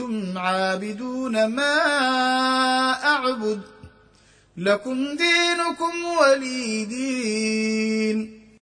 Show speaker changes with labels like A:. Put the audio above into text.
A: أنتم عابدون ما أعبد لكم دينكم ولي دين.